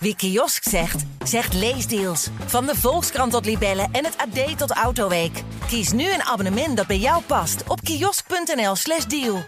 Wie kiosk zegt, zegt leesdeals. Van de Volkskrant tot Libellen en het AD tot Autoweek. Kies nu een abonnement dat bij jou past op kiosk.nl/slash deal.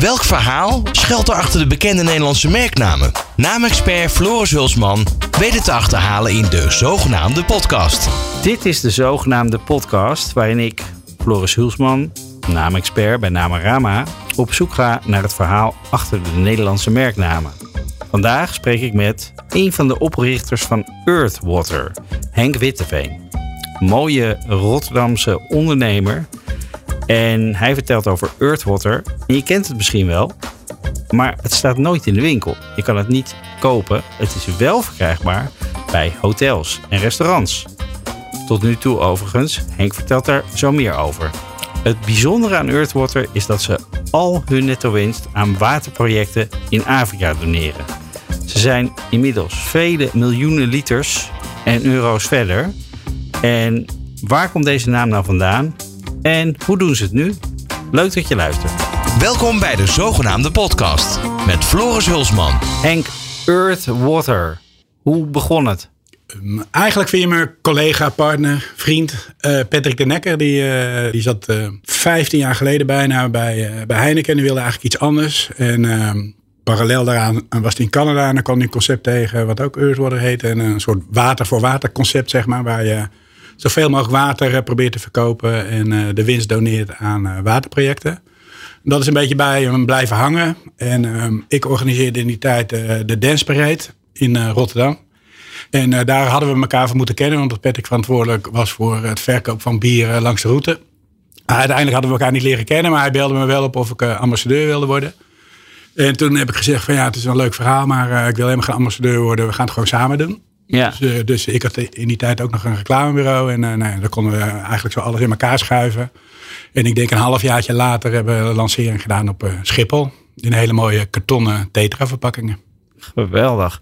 Welk verhaal schuilt er achter de bekende Nederlandse merknamen? Naamexpert Floris Hulsman weet het te achterhalen in de zogenaamde podcast. Dit is de zogenaamde podcast waarin ik, Floris Hulsman, naamexpert bij Namarama, op zoek ga naar het verhaal achter de Nederlandse merknamen. Vandaag spreek ik met een van de oprichters van Earthwater, Henk Witteveen. Mooie Rotterdamse ondernemer. En hij vertelt over Earthwater. Je kent het misschien wel, maar het staat nooit in de winkel. Je kan het niet kopen. Het is wel verkrijgbaar bij hotels en restaurants. Tot nu toe overigens. Henk vertelt daar zo meer over. Het bijzondere aan Earthwater is dat ze al hun netto winst aan waterprojecten in Afrika doneren. Ze zijn inmiddels vele miljoenen liters en euro's verder. En waar komt deze naam nou vandaan? En hoe doen ze het nu? Leuk dat je luistert. Welkom bij de zogenaamde podcast met Floris Hulsman. Henk, Earthwater. Hoe begon het? Um, eigenlijk via mijn collega, partner, vriend uh, Patrick de Nekker. Die, uh, die zat uh, 15 jaar geleden bijna bij, bij Heineken. En die wilde eigenlijk iets anders. En ehm, parallel daaraan was hij in Canada. En dan kwam hij een concept tegen wat ook Earthwater heet. En een soort water voor water concept, zeg maar. Waar je zoveel mogelijk water eh, probeert te verkopen. En de winst doneert aan waterprojecten. Dat is een beetje bij hem blijven hangen. En ehm, ik organiseerde in die tijd de Dance Parade in Rotterdam. En daar hadden we elkaar van moeten kennen, omdat Patrick verantwoordelijk was voor het verkoop van bier langs de route. uiteindelijk hadden we elkaar niet leren kennen, maar hij belde me wel op of ik ambassadeur wilde worden. En toen heb ik gezegd van ja, het is een leuk verhaal, maar uh, ik wil helemaal geen ambassadeur worden. We gaan het gewoon samen doen. Ja. Dus, dus ik had in die tijd ook nog een reclamebureau en nou, daar konden we eigenlijk zo alles in elkaar schuiven. En ik denk een halfjaartje later hebben we een lancering gedaan op Schiphol. In hele mooie kartonnen tetra verpakkingen. Geweldig.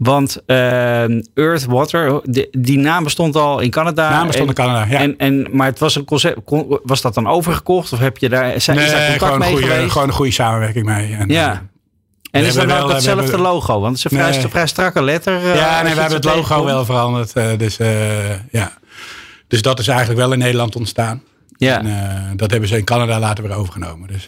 Want uh, Earth Water, die, die, naam bestond al in Canada. Naam bestond in Canada, ja. En, en, maar het was een concept, was dat dan overgekocht? Of heb je daar, zijn, nee, is daar contact gewoon, mee goede, geweest? gewoon een goede samenwerking mee. En, ja. En is dat wel, ook hetzelfde hebben, logo? Want het is een vrij, nee. vrij strakke letter. Uh, ja, nee, we hebben het logo wel veranderd. Uh, dus, ja. dus dat is eigenlijk wel in Nederland ontstaan. Ja. En, dat hebben ze in Canada later weer overgenomen. Dus,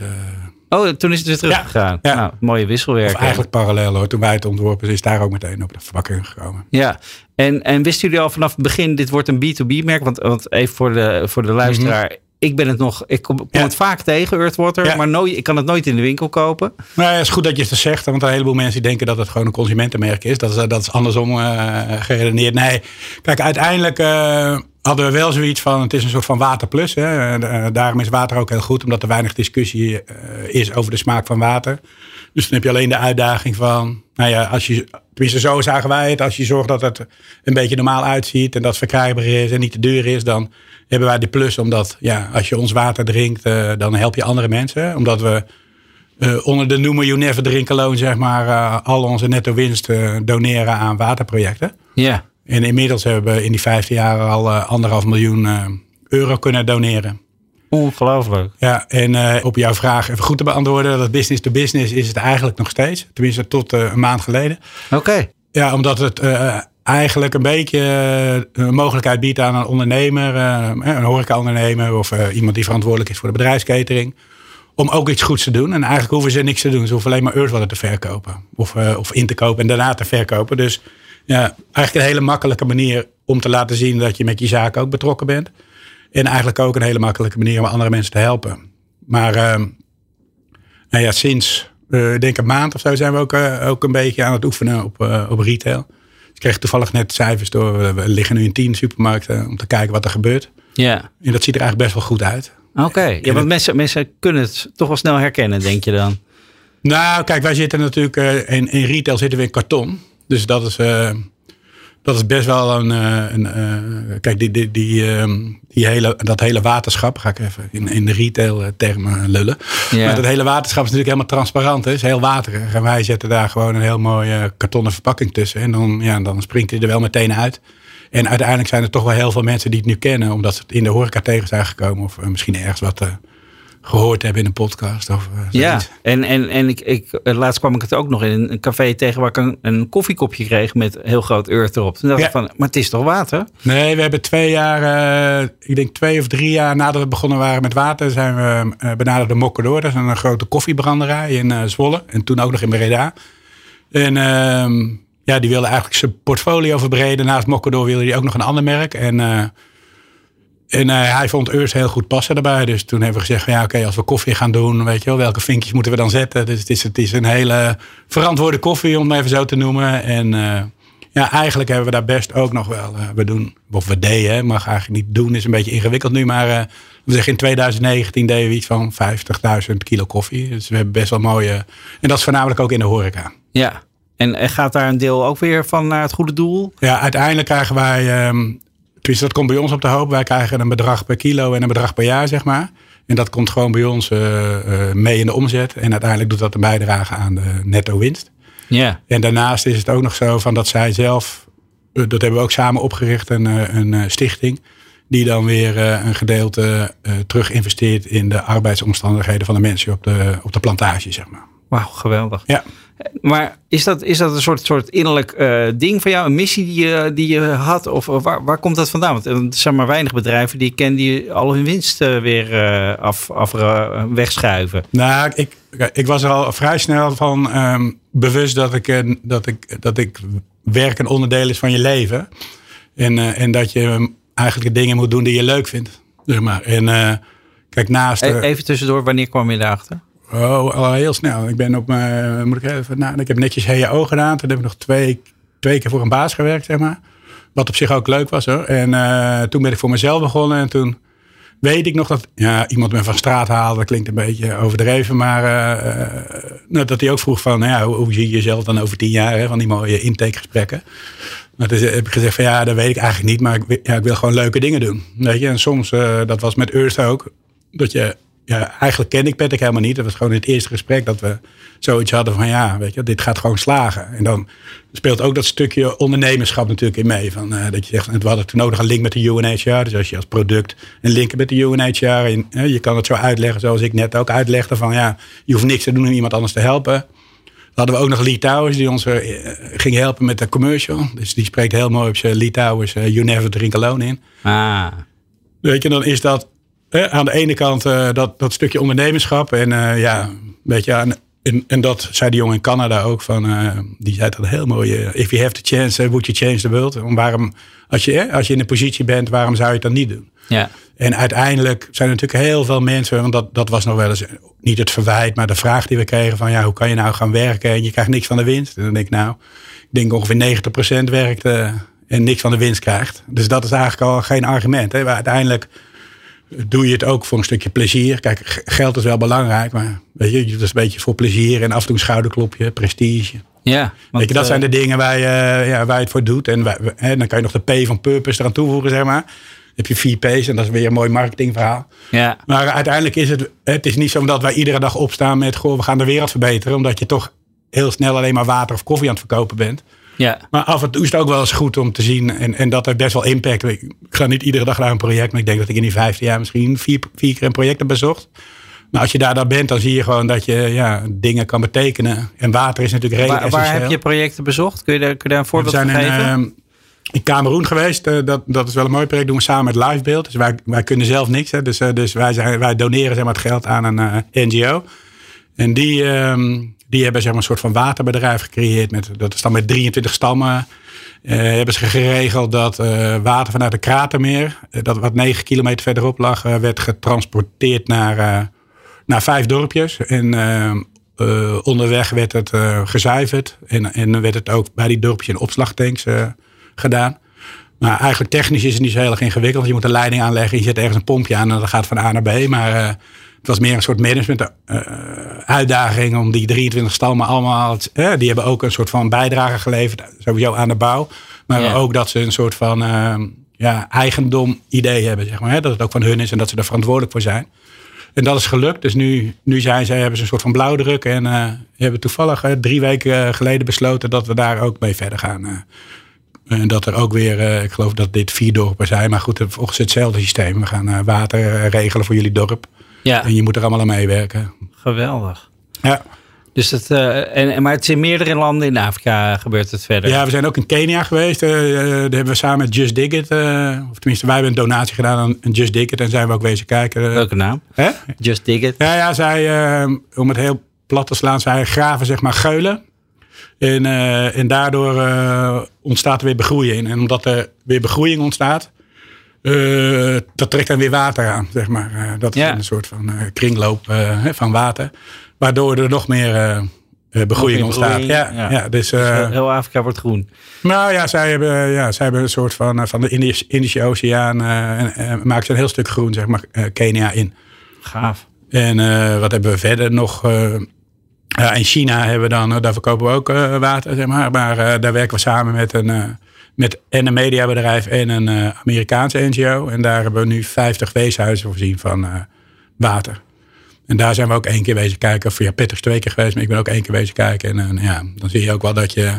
Oh, toen is het weer teruggegaan. Ja. Nou, mooie wisselwerking. Of eigenlijk parallel hoor. Toen wij het ontworpen is daar ook meteen op de verpakking gekomen. Ja, en, en wisten jullie al vanaf het begin, dit wordt een B2B-merk? Want, want even voor de, voor de luisteraar. Mm -hmm. Ik ben het nog, ik kom, kom ja. het vaak tegen, Earthwater, ja. maar nooit, ik kan het nooit in de winkel kopen. Nou, het is goed dat je het zegt, want een heleboel mensen denken dat het gewoon een consumentenmerk is. Dat is, dat is andersom uh, geredeneerd. Nee, kijk, uiteindelijk uh, hadden we wel zoiets van, het is een soort van waterplus. Hè. Daarom is water ook heel goed, omdat er weinig discussie uh, is over de smaak van water. Dus dan heb je alleen de uitdaging van, nou ja, als je, tenminste zo zagen wij het, als je zorgt dat het een beetje normaal uitziet en dat het verkrijgbaar is en niet te duur is, dan hebben wij de plus. Omdat, ja, als je ons water drinkt, uh, dan help je andere mensen. Omdat we onder de noemer You Never Drink Alone, zeg maar, al onze netto winst doneren aan waterprojecten. Ja. En inmiddels hebben we in die 15 jaar al anderhalf miljoen euro kunnen doneren. Ongelooflijk. Ja, en uh, op jouw vraag even goed te beantwoorden. Dat business to business is het eigenlijk nog steeds. Tenminste tot uh, een maand geleden. Oké. Okay. Ja, omdat het uh, eigenlijk een beetje een mogelijkheid biedt aan een ondernemer. een horeca-ondernemer of iemand die verantwoordelijk is voor de bedrijfskatering. Om ook iets goeds te doen. En eigenlijk hoeven ze niks te doen. Ze hoeven alleen maar Earthwater te verkopen. Of, of in te kopen en daarna te verkopen. Dus ja, eigenlijk een hele makkelijke manier om te laten zien dat je met je zaak ook betrokken bent. En eigenlijk ook een hele makkelijke manier om andere mensen te helpen. Maar uh, nou ja, sinds uh, denk een maand of zo zijn we ook, uh, ook een beetje aan het oefenen op, uh, op retail. Ik kreeg toevallig net cijfers door. We liggen nu in tien supermarkten om te kijken wat er gebeurt. Ja. En dat ziet er eigenlijk best wel goed uit. Oké, okay. ja, want mensen, mensen kunnen het toch wel snel herkennen, denk je dan? Nou, kijk, wij zitten natuurlijk in, in retail zitten we in karton. Dus dat is dat is best wel een. een, een kijk, die, die, die, um, die hele, dat hele waterschap, ga ik even in, in de retail termen lullen. Ja. Maar dat hele waterschap is natuurlijk helemaal transparant. Het is heel waterig. En wij zetten daar gewoon een heel mooie kartonnen verpakking tussen. En dan, ja, dan springt hij er wel meteen uit. En uiteindelijk zijn er toch wel heel veel mensen die het nu kennen, omdat ze het in de horeca tegen zijn gekomen. Of misschien ergens wat, gehoord hebben in een podcast. Of, uh, ja, en, en, en ik, ik, laatst kwam ik het ook nog in een café tegen waar ik een, een koffiekopje kreeg met heel groot Earth erop. Toen dacht ja. ik van, maar het is toch water? Nee, we hebben twee jaar, uh, ik denk twee of drie jaar nadat we begonnen waren met water, zijn we uh, benaderd de Mokkedor. Dat is een grote koffiebranderij in Zwolle en toen ook nog in Breda. En ehm, ja, die wilde eigenlijk zijn portfolio verbreden. Naast Mokkedor wilde hij ook nog een ander merk. En en uh, hij vond Earth heel goed passen daarbij. Dus toen hebben we gezegd: van, ja, oké, als we koffie gaan doen, weet je wel, welke vinkjes moeten we dan zetten? Dus het is, het is een hele verantwoorde koffie, om het even zo te noemen. En uh, ja, eigenlijk hebben we daar best ook nog wel. Uh, we doen, of we deden, mag eigenlijk niet doen, is een beetje ingewikkeld nu. Maar we zeggen in 2019 deden we iets van 50.000 kilo koffie. Dus we hebben best wel mooie. En dat is voornamelijk ook in de horeca. Ja. En gaat daar een deel ook weer van naar het goede doel? Ja, uiteindelijk krijgen wij. Um, dus dat komt bij ons op de hoop. Wij krijgen een bedrag per kilo en een bedrag per jaar, zeg maar. En dat komt gewoon bij ons uh, uh, mee in de omzet. En uiteindelijk doet dat een bijdrage aan de netto winst. Ja. En daarnaast is het ook nog zo van dat zij zelf, uh, dat hebben we ook samen opgericht, een, een stichting. Die dan weer een gedeelte terug investeert in de arbeidsomstandigheden van de mensen op de, op de plantage, zeg maar. Wauw, geweldig. Ja. Maar is dat, is dat een soort, soort innerlijk uh, ding van jou? Een missie die je, die je had? Of waar, waar komt dat vandaan? Want er zijn maar weinig bedrijven die ik ken die al hun winst uh, weer uh, af, af wegschuiven. Nou, ik, ik was er al vrij snel van um, bewust dat ik, dat, ik, dat ik werk een onderdeel is van je leven. En, en dat je eigenlijk de dingen moet doen die je leuk vindt. Zeg maar. En kijk, naast... Even tussendoor, wanneer kwam je daarachter? Oh, al heel snel. Ik ben op mijn, moet ik even nou, ik heb netjes HEO gedaan. Toen heb ik nog twee, twee keer voor een baas gewerkt, zeg maar. Wat op zich ook leuk was hoor. En uh, toen ben ik voor mezelf begonnen. En toen weet ik nog dat ja, iemand me van straat haalde. Dat klinkt een beetje overdreven. Maar uh, nou, dat hij ook vroeg van, nou ja, hoe, zie je jezelf dan over tien jaar? Hè, van die mooie intakegesprekken. Maar toen heb ik gezegd van ja, dat weet ik eigenlijk niet. Maar ik, ja, ik wil gewoon leuke dingen doen. Weet je? En soms, dat was met Earth ook. Dat je ja, eigenlijk ken ik Patrick helemaal niet. Dat was gewoon in het eerste gesprek dat we zoiets hadden van ja, weet je, dit gaat gewoon slagen. En dan speelt ook dat stukje ondernemerschap natuurlijk in mee. Van, uh, dat je zegt, we hadden toen nodig een link met de UNHCR. Dus als je als product een link met de UNHCR, en, uh, je kan het zo uitleggen zoals ik net ook uitlegde van ja, je hoeft niks te doen om iemand anders te helpen. Dan hadden we ook nog Lee Towers die ons uh, ging helpen met de commercial. Dus die spreekt heel mooi op zijn Lee Towers, You Never Drink Alone in. Ah. Weet je, dan is dat aan de ene kant uh, dat, dat stukje ondernemerschap. En uh, ja, weet je, en, en, en, dat zei die jongen in Canada ook. Van, uh, die zei dat heel mooi. if you have the chance, would you change the world? Waarom, als je, als je in een positie bent, waarom zou je het dan niet doen? Ja. En uiteindelijk zijn er natuurlijk heel veel mensen. Want dat, dat was nog wel eens niet het verwijt, maar de vraag die we kregen: van ja, hoe kan je nou gaan werken en je krijgt niks van de winst? En dan denk ik, nou, ik denk ongeveer 90% werkt en niks van de winst krijgt. Dus dat is eigenlijk al geen argument. Hè? Maar uiteindelijk doe je het ook voor een stukje plezier. Kijk, geld is wel belangrijk, maar weet je, dat is een beetje voor plezier en af en toe een schouderklopje, prestige. Ja, want, weet je, dat zijn de dingen waar je, ja, waar je het voor doet. En wij, hè, dan kan je nog de P van purpose eraan toevoegen, zeg maar. Dan heb je vier P's en dat is weer een mooi marketingverhaal. Ja. Maar uiteindelijk is het, het is niet zo dat wij iedere dag opstaan met, goh, we gaan de wereld verbeteren. Omdat je toch heel snel alleen maar water of koffie aan het verkopen bent. Ja. Maar af en toe is het ook wel eens goed om te zien. En, en dat heeft best wel impact. Ik ga niet iedere dag naar een project. Maar ik denk dat ik in die vijfde jaar misschien vier, vier keer een project heb bezocht. Nou, als je daar dan bent, dan zie je gewoon dat je ja, dingen kan betekenen. En water is natuurlijk redelijk waar, waar heb je projecten bezocht? Kun je daar, kun je daar een voorbeeld van geven? In, uh, in Cameroen geweest. Uh, dat, dat is wel een mooi project. Doen we samen met Livebeeld. Dus wij, wij kunnen zelf niks. Hè. Dus, uh, dus wij, zijn, wij doneren zeg maar, het geld aan een NGO. En die, ehm, die hebben zeg een soort van waterbedrijf gecreëerd. Met, dat is dan met 23 stammen. Uh, hebben ze geregeld dat uh, water vanuit de Kratermeer, uh, dat wat 9 kilometer verderop lag, werd getransporteerd naar, naar vijf dorpjes. En onderweg werd het gezuiverd. En, en werd het ook bij die dorpjes in opslagtanks gedaan. Maar eigenlijk technisch is het niet zo heel erg ingewikkeld. Je moet een leiding aanleggen, je zet ergens een pompje aan en dat gaat van A naar B. Maar het was meer een soort management uh, uitdaging om die 23 stammen allemaal. Die hebben ook een soort van bijdrage geleverd, sowieso aan de bouw. Maar ja. ook dat ze een soort van uh, ja, eigendom idee hebben, zeg maar. Hè? Dat het ook van hun is en dat ze er verantwoordelijk voor zijn. En dat is gelukt. Dus nu, nu zijn ze, hebben ze een soort van blauwdruk. En uh, hebben toevallig drie weken geleden besloten dat we daar ook mee verder gaan. En dat er ook weer, ik geloof dat dit vier dorpen zijn. Maar goed, volgens hetzelfde systeem. We gaan water regelen voor jullie dorp. Ja, En je moet er allemaal aan meewerken. geweldig. Ja. Dus het, eh, en, maar het is in meerdere landen in Afrika gebeurt het verder. ja, we zijn ook in Kenia geweest. Eh, daar hebben we samen met Just Dig It, of tenminste wij hebben een donatie gedaan aan Just Dig It. En zijn we ook wezen kijken. Welke naam? hè? Just Dig It. Ja, ja, zij, om het heel plat te slaan, zij graven zeg maar geulen. En, en daardoor ontstaat er weer begroeiing. En omdat er weer begroeiing ontstaat, eh, dat trekt dan weer water aan, zeg maar. Eh, dat Ja. is een soort van eh, kringloop van water. Waardoor er nog meer begroeiing ontstaat. Ja, ja. ja. dus, Dus, heel Afrika wordt groen. nou ja, zij hebben, ja, zij hebben een soort van, van de Indische, Indische Oceaan, en, eh, maken ze een heel stuk groen, zeg maar, Kenia in. Gaaf. En wat hebben we verder nog? ja, in China hebben we dan, daar verkopen we ook water, zeg maar. Maar daar werken we samen met een, met en een mediabedrijf en een eh, Amerikaanse NGO. En daar hebben we nu 50 weeshuizen voorzien van eh, water. En daar zijn we ook één keer wezen kijken. Of ja, Peter is twee keer geweest, maar ik ben ook één keer wezen kijken. En eh, ja, dan zie je ook wel dat je...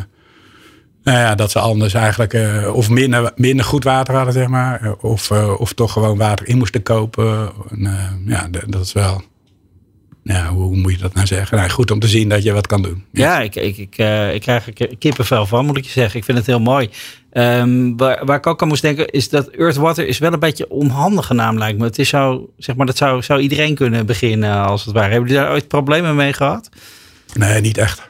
Nou ja, dat ze anders eigenlijk of minder, minder goed water hadden, zeg maar. Of, of toch gewoon water in moesten kopen. En, ja, dat is wel... Ja, hoe, moet je dat nou zeggen? Nou, goed om te zien dat je wat kan doen. Ja, ik, ik, ik, eh, ik krijg er ki- kippenvel van, moet ik je zeggen. Ik vind het heel mooi. Ehm, waar, waar ik ook aan moest denken, is dat Earthwater is wel een beetje onhandige naam, lijkt me. Het is zo, zeg maar, dat zou, zou iedereen kunnen beginnen, als het ware. Hebben jullie daar ooit problemen mee gehad? Nee, niet echt.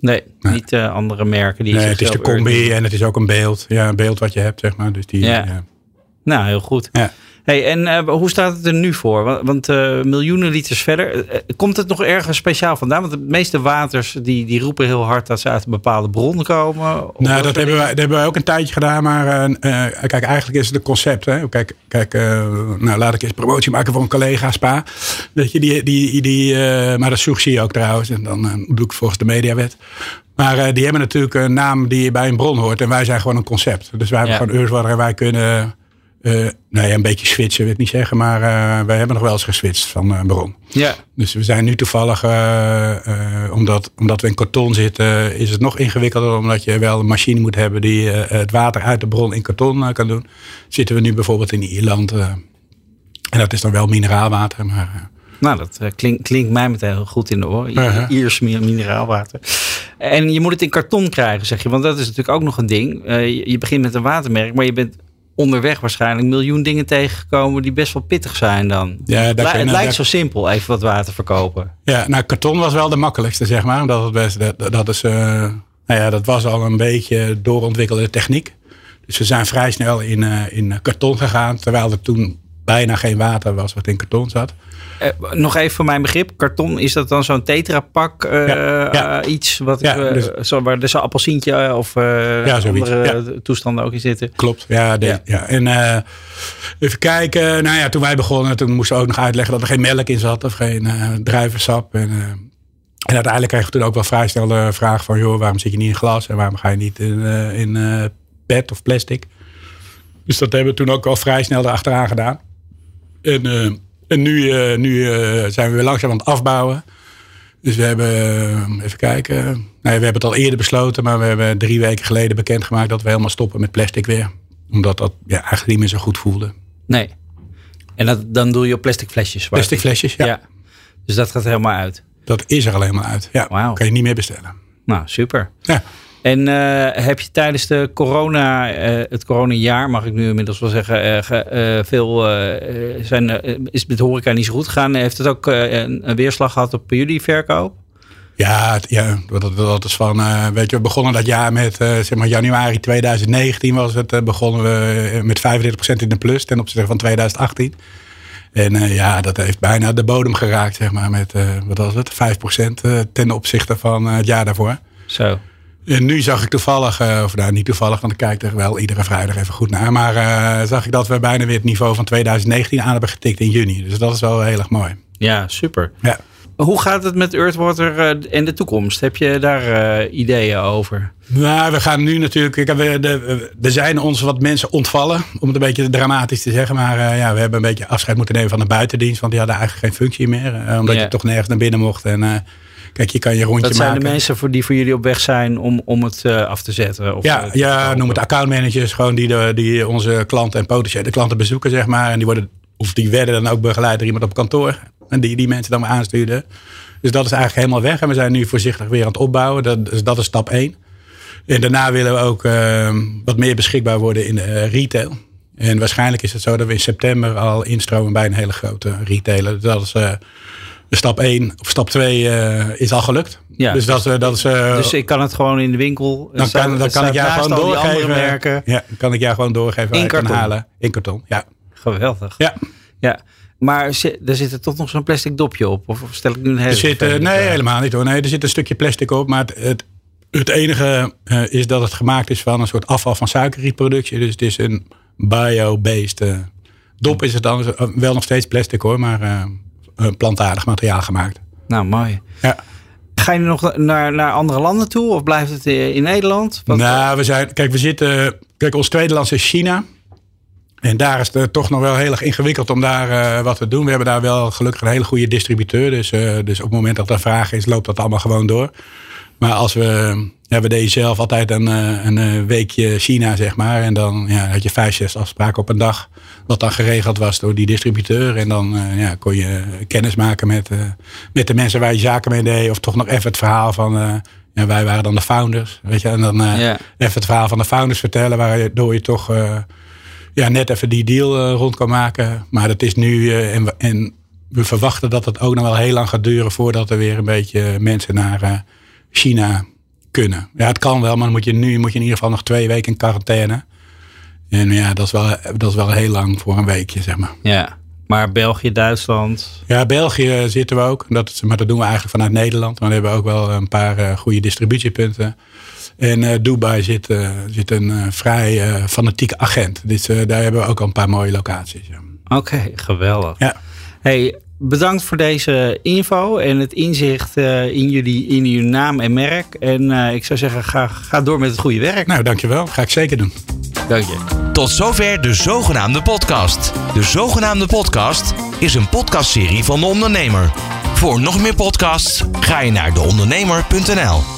Nee, Nee. niet eh, andere merken die Nee, het is de combi Earth- en het is ook een beeld. Ja, een beeld wat je hebt, zeg maar. Dus die, Ja. ja. Nou, heel goed. Ja. Hey, en eh, hoe staat het er nu voor? Want, want eh, miljoenen liters verder. eh, komt het nog ergens speciaal vandaan? Want de meeste waters die, die roepen heel hard dat ze uit een bepaalde bron komen. Nou, dat hebben, wij, dat hebben wij ook een tijdje gedaan. Maar kijk, eigenlijk is het een concept. Hè? Kijk, kijk nou, laat ik eens promotie maken voor een collega Spa. Dat je die, die, die, maar dat zoek zie je ook trouwens. En dan doe ik volgens de mediawet. Maar die hebben natuurlijk een naam die bij een bron hoort. En wij zijn gewoon een concept. Dus wij hebben gewoon Earthwater en wij kunnen... eh nou ja, een beetje switchen wil ik niet zeggen. Maar eh, wij hebben nog wel eens geswitcht van eh, bron. Ja, Dus we zijn nu toevallig, omdat, omdat we in karton zitten, is het nog ingewikkelder. Omdat je wel een machine moet hebben die het water uit de bron in karton kan doen. Zitten we nu bijvoorbeeld in Ierland. en dat is dan wel mineraalwater. Maar nou dat eh, klink- klinkt mij meteen heel goed in de oren. I- Uh-huh. Iers mi- mineraalwater. En je moet het in karton krijgen, zeg je. Want dat is natuurlijk ook nog een ding. Je begint met een watermerk, maar je bent onderweg waarschijnlijk miljoen dingen tegengekomen die best wel pittig zijn dan. Ja, daar Li- kun je- het daar- lijkt zo simpel, even wat water verkopen. ja, nou, karton was wel de makkelijkste, zeg maar. Omdat het best, dat, dat, is, eh, nou ja, dat was al een beetje doorontwikkelde techniek. Dus we zijn vrij snel in, eh, in karton gegaan. Terwijl er toen bijna geen water was wat in karton zat. Eh, nog even voor mijn begrip. Karton, is dat dan zo'n tetrapak Ja, ja. eh, iets? Wat Ja, ik, dus- zo, waar dus een appelsientje of andere toestanden ook in zitten? Klopt, ja. de- Ja. En even kijken. Nou ja, toen wij begonnen, toen moesten we ook nog uitleggen dat er geen melk in zat of geen druivensap. En, en uiteindelijk kregen we toen ook wel vrij snel de vraag van, joh, waarom zit je niet in glas en waarom ga je niet in, in pet of plastic? Dus dat hebben we toen ook al vrij snel erachteraan gedaan. En, eh, en nu, eh, nu eh, zijn we weer langzaam aan het afbouwen. Dus we hebben, even kijken. Ja, we hebben het al eerder besloten, maar we hebben drie weken geleden bekendgemaakt dat we helemaal stoppen met plastic weer. Omdat dat ja, eigenlijk niet meer zo goed voelde. Nee. En dat, dan doe je op plastic flesjes. Plastic flesjes, ja. ja. Dus dat gaat helemaal uit. Dat is er alleen maar uit. Ja, Wauw. kan je niet meer bestellen. Nou, super. Ja. En eh, heb je tijdens de corona, eh, het coronajaar, mag ik nu inmiddels wel zeggen, eh, veel zijn, is het met horeca niet zo goed gegaan? Heeft het ook een, een weerslag gehad op jullie verkoop? Ja, ja dat, dat is van, weet je, we begonnen dat jaar met, zeg maar, januari 2019 was het, begonnen we met 35% in de plus ten opzichte van 2018. En ja, dat heeft bijna de bodem geraakt, zeg maar, met, wat was het, 5% eh, ten opzichte van het jaar daarvoor. Zo. En nu zag ik toevallig, eh, of nou niet toevallig, want ik kijk er wel iedere vrijdag even goed naar. Maar eh, zag ik dat we bijna weer het niveau van 2019 aan hebben getikt in juni. Dus dat is wel heel erg mooi. Ja, super. Ja. Hoe gaat het met Earthwater eh, in de toekomst? Heb je daar eh, ideeën over? Nou, we gaan nu natuurlijk. We, de, er zijn ons wat mensen ontvallen, om het een beetje dramatisch te zeggen. Maar eh, ja, we hebben een beetje afscheid moeten nemen van de buitendienst, want die hadden eigenlijk geen functie meer. eh, omdat Ja. je toch nergens naar binnen mocht. En eh, kijk, je kan je rondje Dat zijn maken. de mensen voor die voor jullie op weg zijn om, om het eh, af te zetten? Of, Ja, eh, te ja noem het accountmanagers, gewoon die, de, die onze klanten en potentiële klanten bezoeken, zeg maar. En die worden, of die werden dan ook begeleid door iemand op kantoor. En die die mensen dan weer aanstuurden. Dus dat is eigenlijk helemaal weg. En we zijn nu voorzichtig weer aan het opbouwen. Dat, dus dat is stap 1. En daarna willen we ook uh, wat meer beschikbaar worden in de uh, retail. En waarschijnlijk is het zo dat we in september al instromen bij een hele grote retailer. Dat is uh, stap 1 of stap 2 is al gelukt. Ja, dus, dat, dat is, dus ik kan het gewoon in de winkel. Dan kan, dan kan ik jou gewoon doorgeven. Merken. Ja, kan ik jou gewoon doorgeven in kan halen. In karton, ja. Geweldig. Ja. ja. Maar er zit er toch nog zo'n plastic dopje op? Of stel ik nu een hele er zit, Nee, helemaal niet hoor. Nee, er zit een stukje plastic op. Maar het, het, het enige is dat het gemaakt is van een soort afval van suikerrietproductie. Dus het is een bio-based dop. Is het dan wel nog steeds plastic hoor, maar plantaardig materiaal gemaakt. Nou, mooi. Ja. Ga je nog naar, naar andere landen toe of blijft het in Nederland? Wat nou, we zijn, kijk, we zitten. Kijk, ons tweede land is China. En daar is het toch nog wel heel erg ingewikkeld om daar uh, wat te doen. We hebben daar wel gelukkig een hele goede distributeur. Dus, uh, dus op het moment dat er vraag is, loopt dat allemaal gewoon door. Maar als we. Ja, we deden zelf altijd een, een weekje China, zeg maar. En dan ja, had je vijf, zes afspraken op een dag. Wat dan geregeld was door die distributeur. En dan uh, ja, kon je kennis maken met, met de mensen waar je zaken mee deed. Of toch nog even het verhaal van. Ja, wij waren dan de founders. Weet je, en dan yeah. even het verhaal van de founders vertellen. Waardoor je toch ja, net even die deal rond kan maken. Maar dat is nu. en, en we verwachten dat het ook nog wel heel lang gaat duren. voordat er weer een beetje mensen naar China kunnen. Ja, het kan wel, maar dan moet je nu moet je in ieder geval nog twee weken in quarantaine. En ja, dat is wel, dat is wel heel lang voor een weekje, zeg maar. Ja, maar België, Duitsland? Ja, België zitten we ook. Dat is, maar dat doen we eigenlijk vanuit Nederland. Maar we hebben ook wel een paar uh, goede distributiepunten. En uh, Dubai zit, uh, zit een vrij fanatieke agent. Dus daar hebben we ook al een paar mooie locaties. Ja. Oké, okay, geweldig. Ja. Hey, bedankt voor deze info en het inzicht in, jullie, in jullie naam en merk. En ik zou zeggen, ga, ga door met het goede werk. Nou, dankjewel. Ga ik zeker doen. Dank je. Tot zover de zogenaamde podcast. De zogenaamde podcast is een podcastserie van de ondernemer. Voor nog meer podcasts ga je naar deondernemer.nl.